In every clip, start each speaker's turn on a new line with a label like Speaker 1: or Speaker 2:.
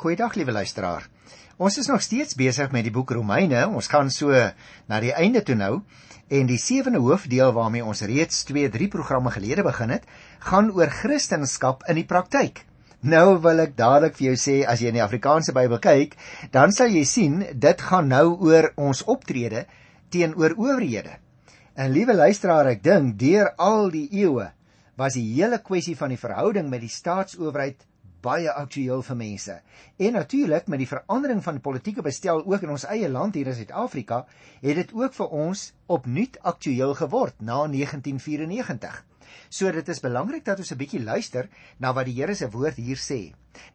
Speaker 1: Goeiedag liewe luisteraar. Ons is nog steeds besig met die boek Romeine. Ons gaan so na die einde toe nou en die sewende hoofdeel waarmee ons reeds 2-3 programme gelede begin het, gaan oor Christendom in die praktyk. Nou wil ek dadelik vir jou sê as jy in die Afrikaanse Bybel kyk, dan sal jy sien dit gaan nou oor ons optrede teenoor owerhede. En liewe luisteraar, ek dink deur al die eeue was die hele kwessie van die verhouding met die staatsowerheid baie aktueel vir mense. En natuurlik met die verandering van politieke bestel ook in ons eie land hier in Suid-Afrika, het dit ook vir ons opnuut aktueel geword na 1994. So dit is belangrik dat ons 'n bietjie luister na wat die Here se woord hier sê.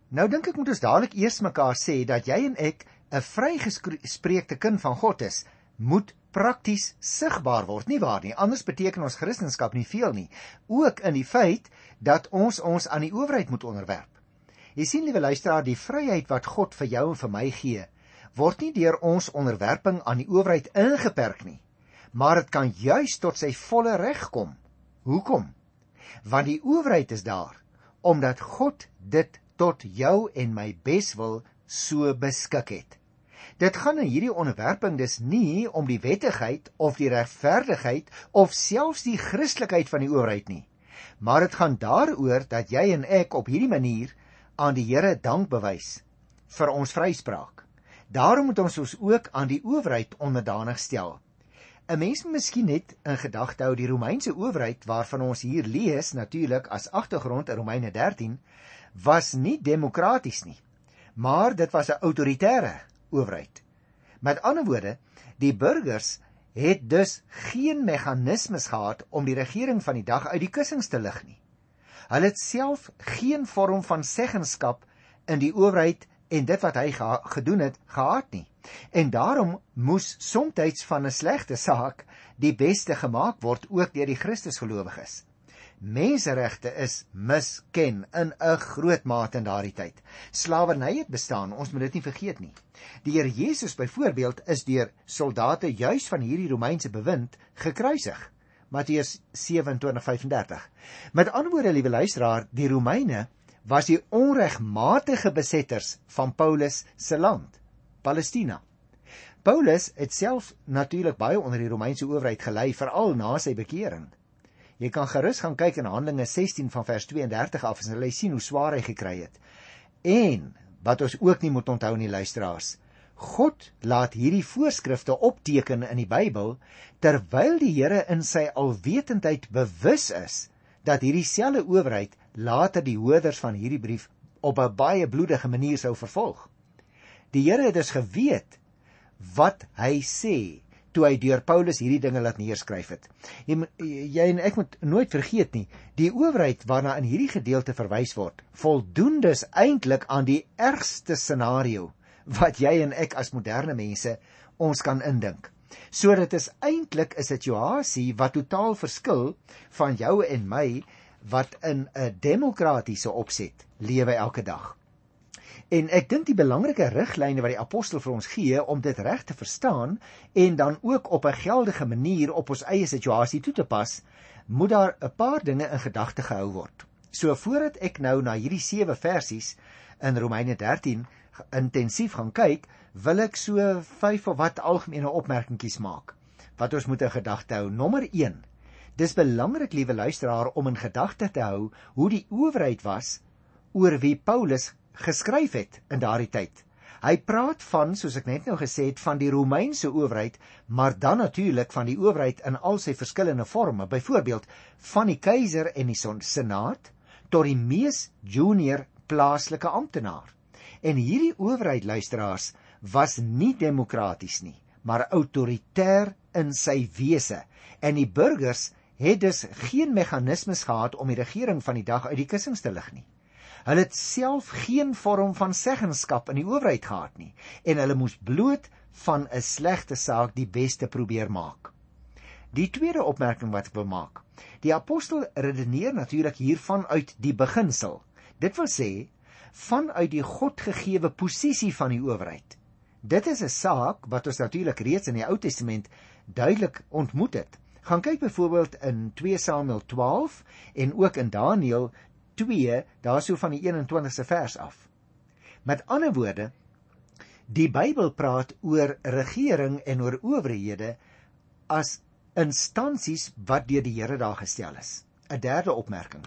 Speaker 1: Nou dink ek moet ons dadelik eers mekaar sê dat jy en ek 'n vrygespreekte kind van God is, moet prakties sigbaar word, nie waar nie? Anders beteken ons Christendom nie veel nie. Ook in die feit dat ons ons aan die owerheid moet onderwerp. Jy sien liewe luisteraar, die vryheid wat God vir jou en vir my gee, word nie deur ons onderwerping aan die owerheid ingeperk nie, maar dit kan juis tot sy volle reg kom. Hoekom? Want die owerheid is daar omdat God dit tot jou en my beswil so beskik het. Dit gaan in hierdie onderwerping dus nie om die wettigheid of die regverdigheid of selfs die Christelikheid van die owerheid nie, maar dit gaan daaroor dat jy en ek op hierdie manier aan die Here dank bewys vir ons vryspraak. Daarom moet ons ons ook aan die owerheid onderdanig stel. 'n Mens moet miskien net in gedagte hou die Romeinse owerheid waarvan ons hier lees natuurlik as agtergrond in Romeine 13 was nie demokraties nie, maar dit was 'n autoritaire owerheid. Met ander woorde, die burgers het dus geen meganismes gehad om die regering van die dag uit die kussings te lig nie. Hulle het self geen vorm van seggenskap in die owerheid en dit wat hy gedoen het gehad nie. En daarom moes soms van 'n slegte saak die beste gemaak word ook deur die Christusgelowiges. Menseregte is misken in 'n groot mate in daardie tyd. Slawerny het bestaan, ons moet dit nie vergeet nie. Die Here Jesus byvoorbeeld is deur soldate juis van hierdie Romeinse bewind gekruisig. Matteus 27:35. Met ander woorde, liewe luisteraar, die Romeine was die onregmatige besetters van Paulus se land, Palestina. Paulus het self natuurlik baie onder die Romeinse owerheid gelei veral na sy bekering. Jy kan gerus gaan kyk in Handelinge 16 van vers 32 af en jy sien hoe swaar hy gekry het. En wat ons ook nie moet onthou nie luisteraars, God laat hierdie voorskrifte opteken in die Bybel terwyl die Here in sy alwetendheid bewus is dat hierdie selfde owerheid later die hoorders van hierdie brief op 'n baie bloedige manier sou vervolg. Die Here het dus geweet wat hy sê toe hy deur Paulus hierdie dinge laat neerskryf het. Jy, jy en ek moet nooit vergeet nie, die owerheid waarna in hierdie gedeelte verwys word, voldoen dus eintlik aan die ergste scenario wat jy en ek as moderne mense ons kan indink. So dit is eintlik 'n situasie wat totaal verskil van jou en my wat in 'n demokratiese opset lewe elke dag. En ek dink die belangrike riglyne wat die apostel vir ons gee om dit reg te verstaan en dan ook op 'n geldige manier op ons eie situasie toe te pas, moet daar 'n paar dinge in gedagte gehou word. So voordat ek nou na hierdie 7 versies in Romeine intensief gaan kyk, wil ek so vyf of wat algemene opmerkingies maak wat ons moet in gedagte hou. Nommer 1. Dis belangrik, liewe luisteraar, om in gedagte te hou hoe die owerheid was oor wie Paulus geskryf het in daardie tyd. Hy praat van, soos ek net nou gesê het, van die Romeinse owerheid, maar dan natuurlik van die owerheid in al sy verskillende forme, byvoorbeeld van die keiser en die senaat tot die mees junior plaaslike amptenaar. En hierdie owerheid luisteraars was nie demokraties nie, maar autoritair in sy wese. En die burgers het dus geen meganismes gehad om die regering van die dag uit die kussings te lig nie. Hulle het self geen vorm van seggenskap in die owerheid gehad nie en hulle moes bloot van 'n slegte saak die beste probeer maak. Die tweede opmerking wat ek wil maak. Die apostel redeneer natuurlik hiervan uit die beginsel. Dit wil sê vanuit die Godgegewe posisie van die owerheid. Dit is 'n saak wat ons natuurlik reeds in die Ou Testament duidelik ontmoet het. Gaan kyk byvoorbeeld in 2 Samuel 12 en ook in Daniël 2, daarso van die 21ste vers af. Met ander woorde, die Bybel praat oor regering en oor owerhede as instansies wat deur die Here daar gestel is. 'n Derde opmerking.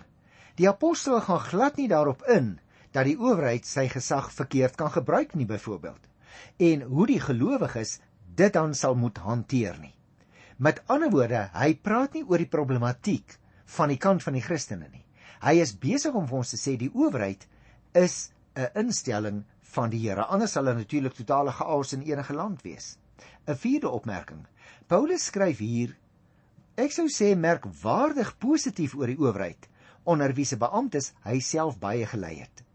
Speaker 1: Die apostel gaan glad nie daarop in dat die owerheid sy gesag verkeerd kan gebruik nie byvoorbeeld en hoe die gelowiges dit dan sal moet hanteer nie. Met ander woorde, hy praat nie oor die problematiek van die kant van die Christene nie. Hy is besig om vir ons te sê die owerheid is 'n instelling van die Here. Anders sal dit natuurlik totale chaos in enige land wees. 'n Vierde opmerking. Paulus skryf hier ek sou sê merkwaardig positief oor die owerheid onder wie se beamptes hy self baie gelei het.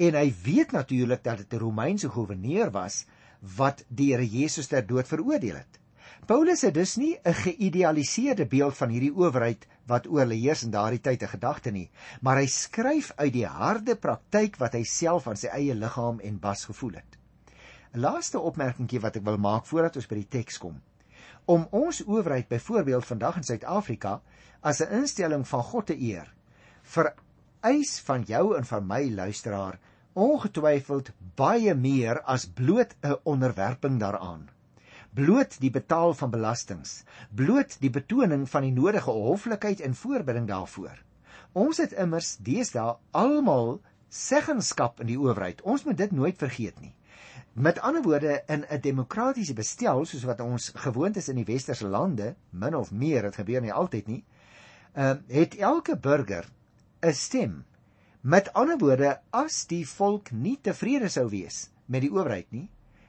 Speaker 1: En hy weet natuurlik dat dit 'n Romeinse goewerneur was wat die Here Jesus ter dood veroordeel het. Paulus het dus nie 'n geïdealiseerde beeld van hierdie owerheid wat oor hulle heers in daardie tyd 'n gedagte nie, maar hy skryf uit die harde praktyk wat hy self aan sy eie liggaam en bas gevoel het. 'n Laaste opmerkingie wat ek wil maak voordat ons by die teks kom. Om ons owerheid byvoorbeeld vandag in Suid-Afrika as 'n instelling van God te eer, vereis van jou en van my luisteraar ongetwyfeld baie meer as bloot 'n onderwerping daaraan bloot die betaal van belastings, bloot die betoning van die nodige hoflikheid en voorbereiding daarvoor. Ons het immers deesdae almal seggenskap in die owerheid. Ons moet dit nooit vergeet nie. Met ander woorde in 'n demokratiese bestel soos wat ons gewoond is in die westerse lande, min of meer, dit gebeur nie altyd nie, uh, het elke burger 'n stem. Met ander woorde, as die volk nie tevrede sou wees met die owerheid nie,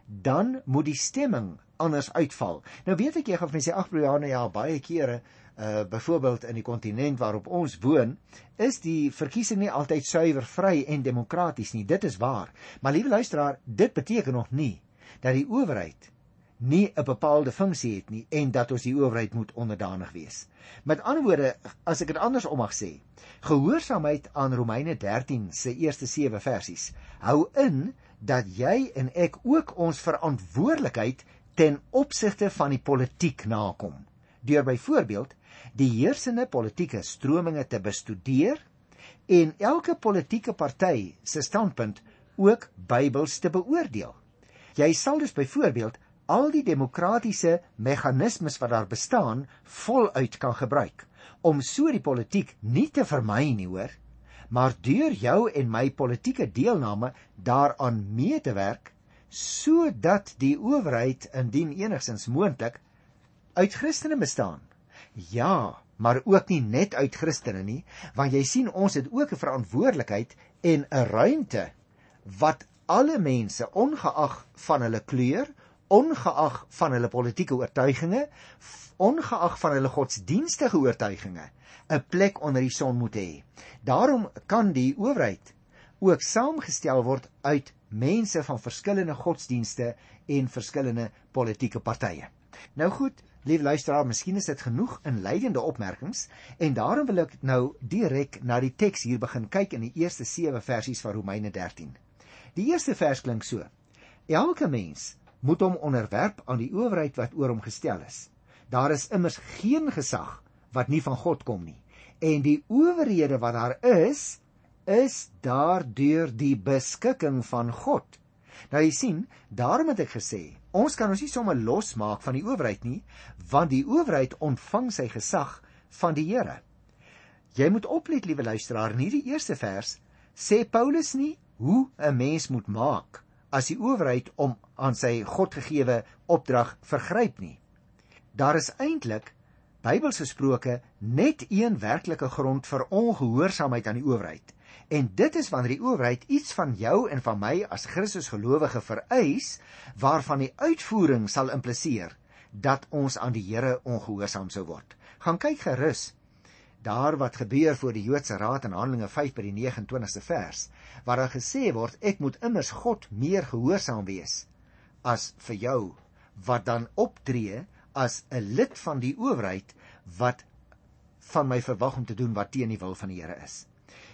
Speaker 1: dan moet die stemming anders uitval. Nou weet ek jy gaan vir sê ag Brianna ja baie kere uh byvoorbeeld in die kontinent waarop ons woon is die verkiesing nie altyd suiwer vry en demokraties nie. Dit is waar. Maar liewe luisteraar, dit beteken nog nie dat die owerheid nie 'n bepaalde funksie het nie en dat ons die owerheid moet onderdanig wees. Met ander woorde, as ek dit andersom mag sê, gehoorsaamheid aan Romeine 13 se eerste 7 versies hou in dat jy en ek ook ons verantwoordelikheid ten opsigte van die politiek nakom deur byvoorbeeld die heersende politieke strominge te bestudeer en elke politieke party se standpunt ook Bybels te beoordeel. Jy sal dus byvoorbeeld al die demokratiese meganismes wat daar bestaan voluit kan gebruik om so die politiek nie te vermy nie hoor, maar deur jou en my politieke deelname daaraan mee te werk sodat die owerheid indien enigsins moontlik uit Christene bestaan. Ja, maar ook nie net uit Christene nie, want jy sien ons het ook 'n verantwoordelikheid en 'n ruimte wat alle mense ongeag van hulle kleur, ongeag van hulle politieke oortuigings, ongeag van hulle godsdienstige oortuigings 'n plek onder die son moet hê. Daarom kan die owerheid ook saamgestel word uit mense van verskillende godsdienste en verskillende politieke partye. Nou goed, lieve luisteraar, miskien is dit genoeg inleidende opmerkings en daarom wil ek nou direk na die teks hier begin kyk in die eerste 7 versies van Romeine 13. Die eerste vers klink so: Elke mens moet hom onderwerp aan die owerheid wat oor hom gestel is. Daar is immers geen gesag wat nie van God kom nie. En die owerhede wat daar is, is daardeur die beskikking van God. Nou jy sien, daarom het ek gesê, ons kan ons nie sommer losmaak van die owerheid nie, want die owerheid ontvang sy gesag van die Here. Jy moet oplet, liewe luisteraar, in hierdie eerste vers sê Paulus nie hoe 'n mens moet maak as die owerheid om aan sy Godgegewe opdrag vergryp nie. Daar is eintlik Bybels gesproke net een werklike grond vir ongehoorsaamheid aan die owerheid En dit is wanneer die owerheid iets van jou en van my as Christus gelowige vereis waarvan die uitvoering sal impliseer dat ons aan die Here ongehoorsaam sou word. Gaan kyk gerus daar wat gebeur voor die Joodse raad in Handelinge 5 by die 29ste vers waar daar gesê word ek moet immers God meer gehoorsaam wees as vir jou wat dan optree as 'n lid van die owerheid wat van my verwag om te doen wat teen die wil van die Here is.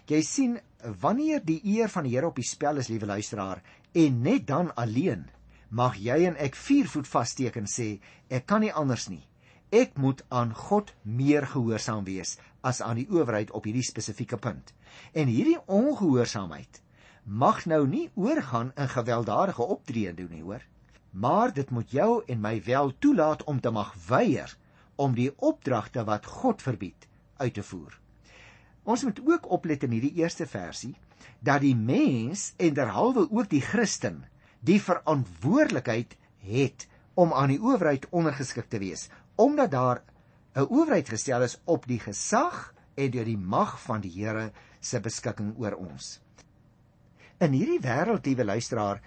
Speaker 1: Jy sien, wanneer die eer van die Here op die spel is, liewe luisteraar, en net dan alleen mag jy en ek vier voet vassteek en sê, ek kan nie anders nie. Ek moet aan God meer gehoorsaam wees as aan die owerheid op hierdie spesifieke punt. En hierdie ongehoorsaamheid mag nou nie oorgaan in gewelddadige optrede doen nie, hoor. Maar dit moet jou en my wel toelaat om te mag weier om die opdragte wat God verbied uit te voer. Ons moet ook oplet in hierdie eerste versie dat die mens en derhalwe ook die Christen die verantwoordelikheid het om aan die owerheid ondergeskik te wees, omdat daar 'n owerheid gestel is op die gesag en deur die mag van die Here se beskikking oor ons. In hierdie wêreld, liewe luisteraar,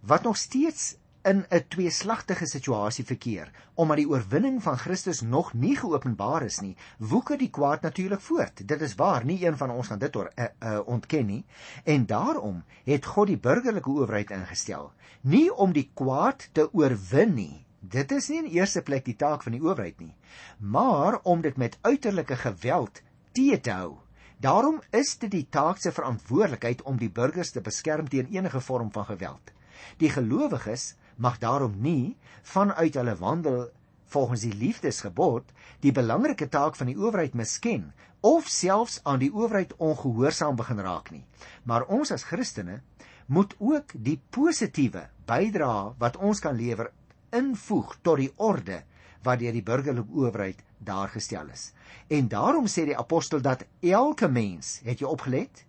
Speaker 1: wat nog steeds in 'n tweeslagtige situasie verkeer, omdat die oorwinning van Christus nog nie geopenbaar is nie, woeker die kwaad natuurlik voort. Dit is waar, nie een van ons gaan dit or, uh, uh, ontken nie. En daarom het God die burgerlike owerheid ingestel, nie om die kwaad te oorwin nie. Dit is nie in eerste plek die taak van die owerheid nie, maar om dit met uiterlike geweld te te hou. Daarom is dit die taak se verantwoordelikheid om die burgers te beskerm teen enige vorm van geweld. Die gelowiges mag daarom nie vanuit hulle wandel volgens die liefdesgebod die belangrike taak van die owerheid misken of selfs aan die owerheid ongehoorsaam begin raak nie. Maar ons as Christene moet ook die positiewe bydrae wat ons kan lewer invoeg tot die orde wat deur die burgerlike owerheid daar gestel is. En daarom sê die apostel dat elke mens, het jy opgelet?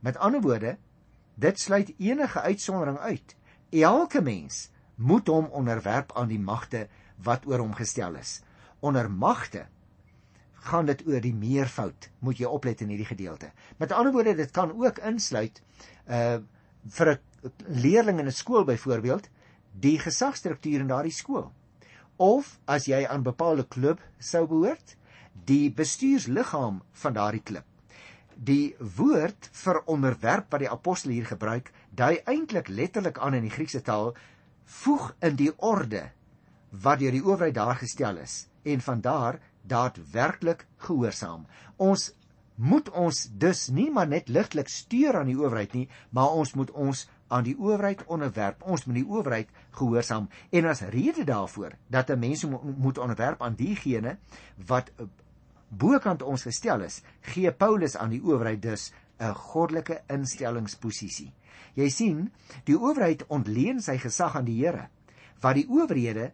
Speaker 1: Met ander woorde, dit sluit enige uitsondering uit. Elke mens moet hom onderwerp aan die magte wat oor hom gestel is. Onder magte gaan dit oor die meervoud, moet jy oplet in hierdie gedeelte. Met ander woorde, dit kan ook insluit uh vir 'n leerling in 'n skool byvoorbeeld, die gesagstruktuur in daardie skool. Of as jy aan bepaalde klub sou behoort, die bestuursliggaam van daardie klub. Die woord vir onderwerp wat die apostel hier gebruik, dui eintlik letterlik aan in die Griekse taal voeg in die orde wat deur die owerheid daar gestel is en van daar daadwerklik gehoorsaam. Ons moet ons dus nie maar net ligtelik steur aan die owerheid nie, maar ons moet ons aan die owerheid onderwerp. Ons moet die owerheid gehoorsaam en as rede daarvoor dat 'n mens moet onderwerp aan diegene wat bokant ons gestel is, gee Paulus aan die owerheid dus 'n goddelike instellingsposisie. Jy sien, die owerheid ontleen sy gesag aan die Here wat die owerhede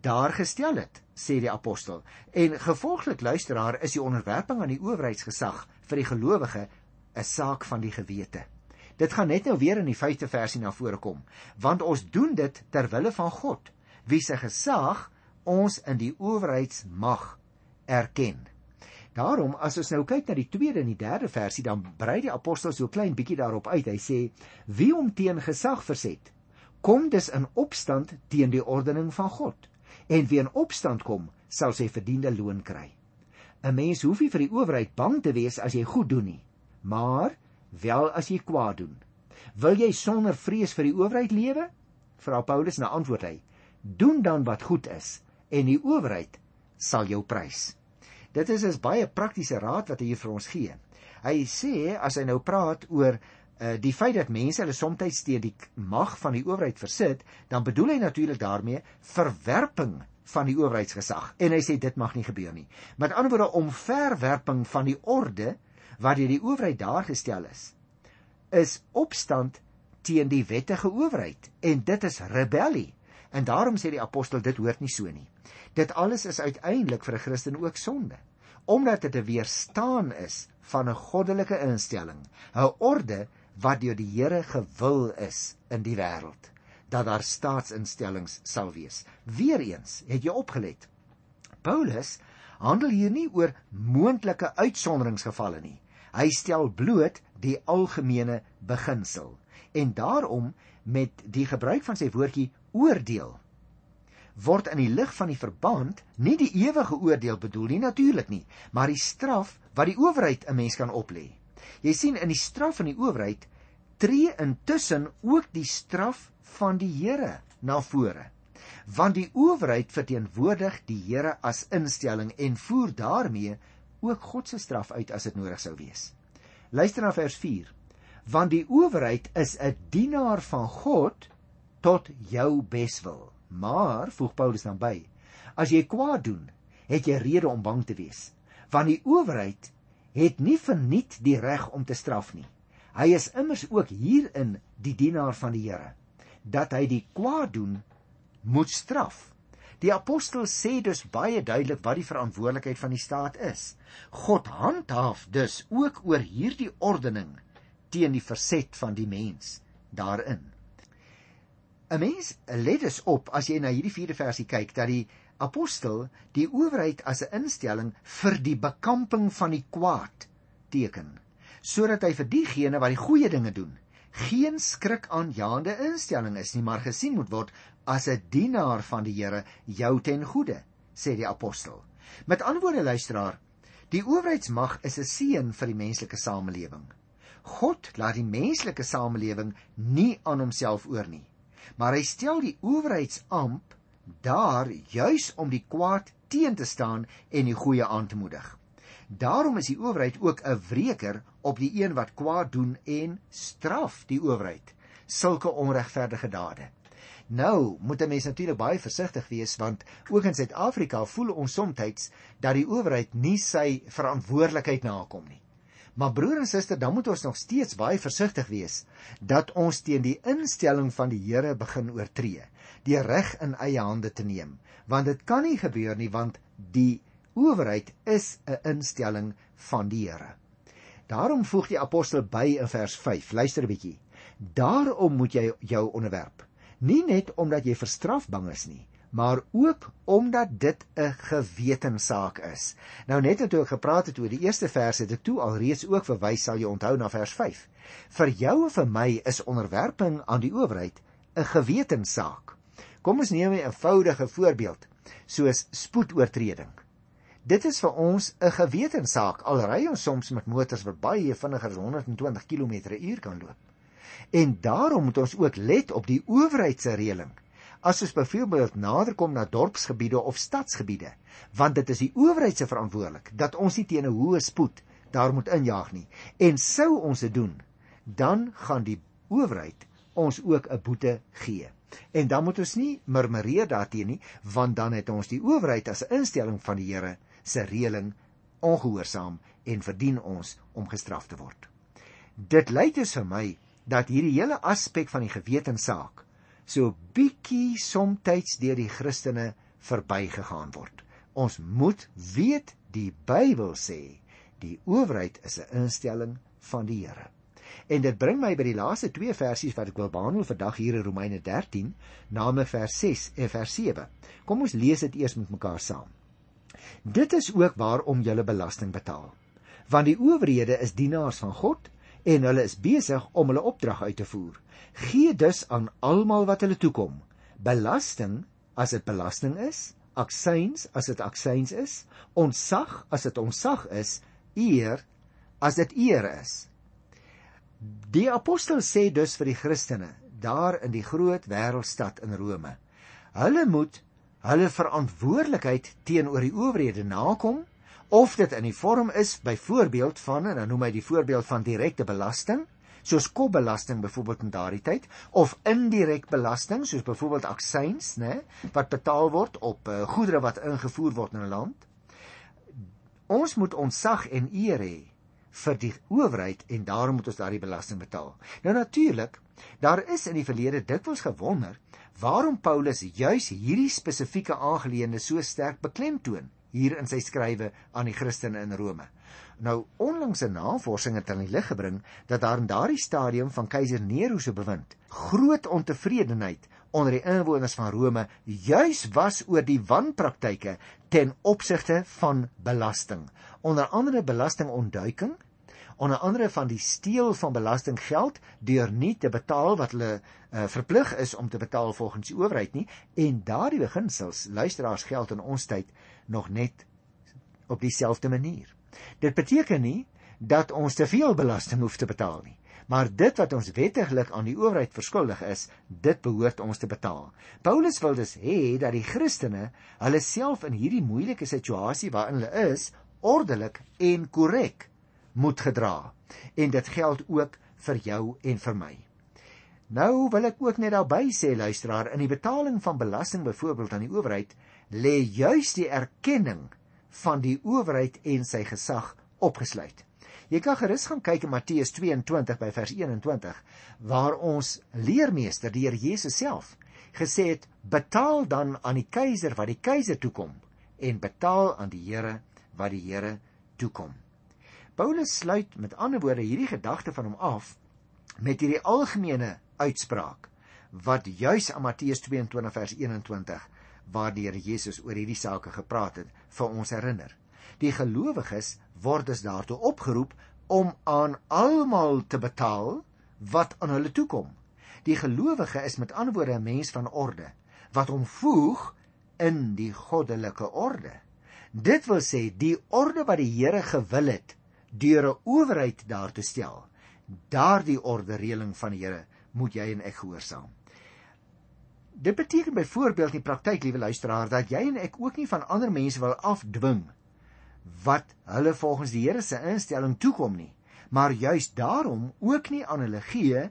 Speaker 1: daar gestel het, sê die apostel. En gevolglik luisteraar is die onderwerping aan die owerheidsgesag vir die gelowige 'n saak van die gewete. Dit gaan net nou weer in die 5de versie na vore kom, want ons doen dit ter wille van God, wie se gesag ons in die owerheidsmag erken. Daarom as ons nou kyk na die tweede en die derde versie dan brei die apostel so klein bietjie daarop uit. Hy sê: "Wie hom teen gesag verset, kom dus in opstand teen die ordening van God. En wie in opstand kom, sal sy verdiende loon kry." 'n Mens hoef nie vir die owerheid bang te wees as jy goed doen nie, maar wel as jy kwaad doen. Wil jy sonder vrees vir die owerheid lewe? Vra Paulus na antwoord hy: "Doen dan wat goed is en die owerheid sal jou prys." Dit is 'n baie praktiese raad wat hy vir ons gee. Hy sê as hy nou praat oor uh, die feit dat mense hulle soms teen die mag van die owerheid versit, dan bedoel hy natuurlik daarmee verwerping van die owerheidsgesag. En hy sê dit mag nie gebeur nie. Met ander woorde om verwerping van die orde wat deur die owerheid daar gestel is, is opstand teen die wettige owerheid en dit is rebellie. En daarom sê die apostel dit hoort nie so nie. Dit alles is uiteindelik vir 'n Christen ook sonde, omdat dit 'n weerstaan is van 'n goddelike instelling, 'n orde wat deur die Here gewil is in die wêreld dat daar staatsinstellings sal wees. Weereens, het jy opgelet? Paulus handel hier nie oor moontlike uitsonderingsgevalle nie. Hy stel bloot die algemene beginsel en daarom met die gebruik van sy woordjie oordeel word in die lig van die verband nie die ewige oordeel bedoel nie natuurlik nie, maar die straf wat die owerheid 'n mens kan oplê. Jy sien in die straf van die owerheid tree intussen ook die straf van die Here na vore. Want die owerheid verteenwoordig die Here as instelling en voer daarmee ook God se straf uit as dit nodig sou wees. Luister na vers 4. Want die owerheid is 'n dienaar van God tot jou beswil. Maar voeg Paulus dan by: As jy kwaad doen, het jy rede om bang te wees, want die owerheid het nie verniet die reg om te straf nie. Hy is immers ook hierin die dienaar van die Here dat hy die kwaad doen moet straf. Die apostel sê dus baie duidelik wat die verantwoordelikheid van die staat is. God handhaaf dus ook oor hierdie ordening teen die verset van die mens daarin. 'n Mens let dus op as jy na hierdie 4de versie kyk dat die apostel die owerheid as 'n instelling vir die bekamping van die kwaad teken sodat hy vir diegene wat die goeie dinge doen geen skrik aanjaende instelling is nie maar gesien moet word as 'n dienaar van die Here jou ten goede sê die apostel met ander woorde luisteraar die owerheidsmag is 'n seën vir die menslike samelewing God laat die menslike samelewing nie aan homself oor nie maar hy stel die owerheidsamp daar juis om die kwaad teen te staan en die goeie aan te moedig. Daarom is die owerheid ook 'n wreker op die een wat kwaad doen en straf die owerheid sulke onregverdige dade. Nou moet 'n mens natuurlik baie versigtig wees want ook in Suid-Afrika voel ons soms dat die owerheid nie sy verantwoordelikheid nakom nie. Maar broer en suster, dan moet ons nog steeds baie versigtig wees dat ons teen die instelling van die Here begin oortree die reg in eie hande te neem want dit kan nie gebeur nie want die owerheid is 'n instelling van die Here. Daarom voeg die apostel by in vers 5. Luister 'n bietjie. Daarom moet jy jou onderwerp. Nie net omdat jy vir straf bang is nie, maar ook omdat dit 'n gewetensaak is. Nou net toe ek gepraat het oor die eerste verse, het ek toe alreeds ook verwys, sal jy onthou na vers 5. Vir jou en vir my is onderwerping aan die owerheid 'n gewetensaak. Kom ons neem 'n eenvoudige voorbeeld, soos spoedoortreding. Dit is vir ons 'n gewetensaak al ry ons soms met motors wat baie vinniger as 120 km/h kan loop. En daarom moet ons ook let op die owerheid se reëling. As ons byvoorbeeld nader kom na dorpsgebiede of stadsgebiede, want dit is die owerheid se verantwoordelik dat ons nie teen 'n hoë spoed daar moet injaag nie. En sou ons dit doen, dan gaan die owerheid ons ook 'n boete gee. En dan moet ons nie murmureer daarteen nie, want dan het ons die owerheid as 'n instelling van die Here se reëling ongehoorsaam en verdien ons om gestraf te word. Dit lyk dus vir my dat hierdie hele aspek van die gewetensaak so bietjie somtyds deur die Christene verbygegaan word. Ons moet weet die Bybel sê die owerheid is 'n instelling van die Here. En dit bring my by die laaste twee versies wat ek wil behandel vandag hier in Romeine 13, naamlik vers 6 en vers 7. Kom ons lees dit eers met mekaar saam. Dit is ook waarom julle belasting betaal. Want die owerhede is dienaars van God en hulle is besig om hulle opdrag uit te voer. Gee dus aan almal wat hulle toekom. Belasting as dit belasting is, aksyns as dit aksyns is, ontsag as dit ontsag is, eer as dit eer is. Die apostel sê dus vir die Christene daar in die groot wêreldstad in Rome. Hulle moet hulle verantwoordelikheid teenoor die owerhede nakom of dit in die vorm is byvoorbeeld van en dan noem hy die voorbeeld van direkte belasting soos kopbelasting byvoorbeeld in daardie tyd of indirek belasting soos byvoorbeeld aksyns nê wat betaal word op uh, goedere wat ingevoer word in 'n land. Ons moet ontsag en eer hê vir die owerheid en daarom moet ons daardie belasting betaal. Nou natuurlik, daar is in die verlede dikwels gewonder waarom Paulus juis hierdie spesifieke aangeleende so sterk beklemtoon hier in sy skrywe aan die Christene in Rome. Nou onlangse navorsing het aan die lig gebring dat daar in daardie stadium van keiser Nero se bewind groot ontevredenheid onder die inwoners van Rome juis was oor die wanpraktyke ten opsigte van belasting. Onder andere belastingontduiking, onder andere van die steel van belastinggeld deur nie te betaal wat hulle uh, verplig is om te betaal volgens die owerheid nie en daardie beginsels luisteraars geld in ons tyd nog net op dieselfde manier. Dit beteken nie dat ons te veel belasting hoef te betaal nie. Maar dit wat ons wettiglik aan die owerheid verskuldig is, dit behoort ons te betaal. Paulus wil dus hê dat die Christene hulle self in hierdie moeilike situasie waarin hulle is, ordelik en korrek moet gedra. En dit geld ook vir jou en vir my. Nou wil ek ook net daarby sê luisteraar, in die betaling van belasting byvoorbeeld aan die owerheid, lê juis die erkenning van die owerheid en sy gesag opgesluit. Jy kan gerus gaan kyk in Matteus 22 by vers 21 waar ons leermeester die Here Jesus self gesê het betaal dan aan die keiser wat die keiser toekom en betaal aan die Here wat die Here toekom. Paulus sluit met ander woorde hierdie gedagte van hom af met hierdie algemene uitspraak wat juis aan Matteus 22 vers 21 waar die Here Jesus oor hierdie sake gepraat het vir ons herinner. Die gelowiges word dus daartoe opgeroep om aan almal te betaal wat aan hulle toekom. Die gelowige is met ander woorde 'n mens van orde wat hom voeg in die goddelike orde. Dit wil sê die orde wat die Here gewil het deur 'n owerheid daar te stel. Daardie orde reëling van die Here moet jy en ek gehoorsaam. Dit beteken byvoorbeeld in die praktyk, liewe luisteraar, dat jy en ek ook nie van ander mense wil afdwing wat hulle volgens die Here se instelling toekom nie, maar juis daarom ook nie aan hulle gee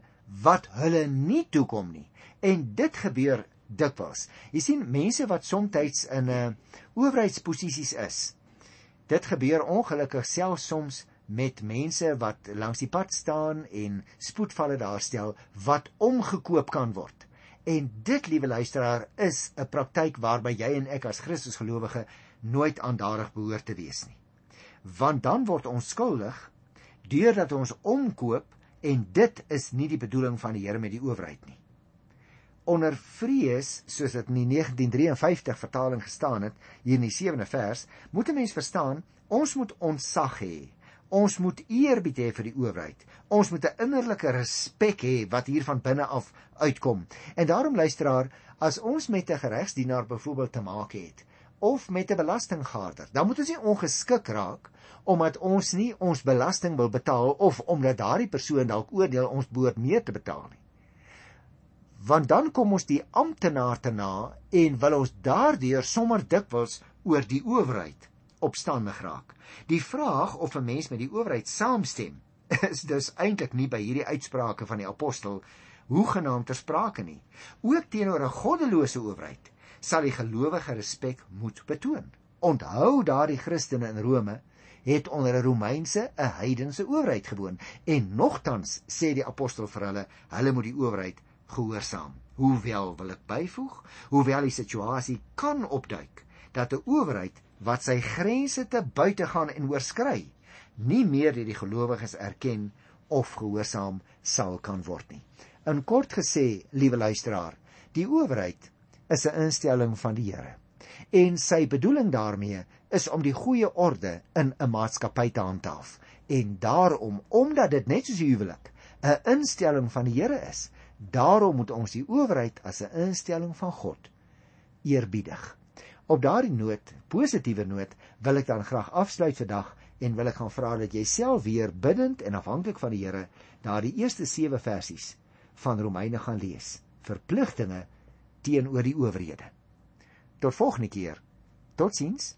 Speaker 1: wat hulle nie toekom nie. En dit gebeur dikwels. Jy sien mense wat soms in 'n uh, owerheidsposisies is. Dit gebeur ongelukkig selfs soms met mense wat langs die pad staan en spoedvalle daarstel wat omgekoop kan word. En dit, liewe luisteraar, is 'n praktyk waarby jy en ek as Christusgelowige nooit aandadig behoort te wees nie. Want dan word ons skuldig deurdat ons omkoop en dit is nie die bedoeling van die Here met die owerheid nie. Onder vrees, soos dit in die 1953 vertaling gestaan het, hier in die 7de vers, moet 'n mens verstaan, ons moet ontsag hê Ons moet eerbied hê vir die owerheid. Ons moet 'n innerlike respek hê wat hier van binne af uitkom. En daarom luisteraar, as ons met 'n geregsdienaar byvoorbeeld te maak het of met 'n belastinggaarder, dan moet ons nie ongeskik raak omdat ons nie ons belasting wil betaal of omdat daardie persoon dalk oordeel ons behoort meer te betaal nie. Want dan kom ons die amptenaar te na en wil ons daardeur sommer dikwels oor die owerheid opstandig raak. Die vraag of 'n mens met die owerheid saamstem, is dus eintlik nie by hierdie uitsprake van die apostel hoegenaamd ter sprake nie. Ook teenoor 'n goddelose owerheid sal die gelowige respek moet betoon. Onthou daardie Christene in Rome het onder 'n Romeinse, 'n heidense owerheid gewoon en nogtans sê die apostel vir hulle, hulle moet die owerheid gehoorsaam. Hoewel wil ek byvoeg, hoewel die situasie kan opduik dat 'n owerheid wat sy grense te buite gaan en oorskry, nie meer deur die gelowiges erken of gehoorsaam sal kan word nie. In kort gesê, liewe luisteraar, die owerheid is 'n instelling van die Here. En sy bedoeling daarmee is om die goeie orde in 'n maatskappy te handhaaf. En daarom, omdat dit net soos die huwelik 'n instelling van die Here is, daarom moet ons die owerheid as 'n instelling van God eerbiedig. Op daardie noot, positiewe noot, wil ek dan graag afsluit vandag en wil ek gaan vra dat jy self weer bidend en afhanklik van die Here daardie eerste 7 versies van Romeine gaan lees. Verpligtinge teenoor die owerhede. Tot volgende keer. Totsiens.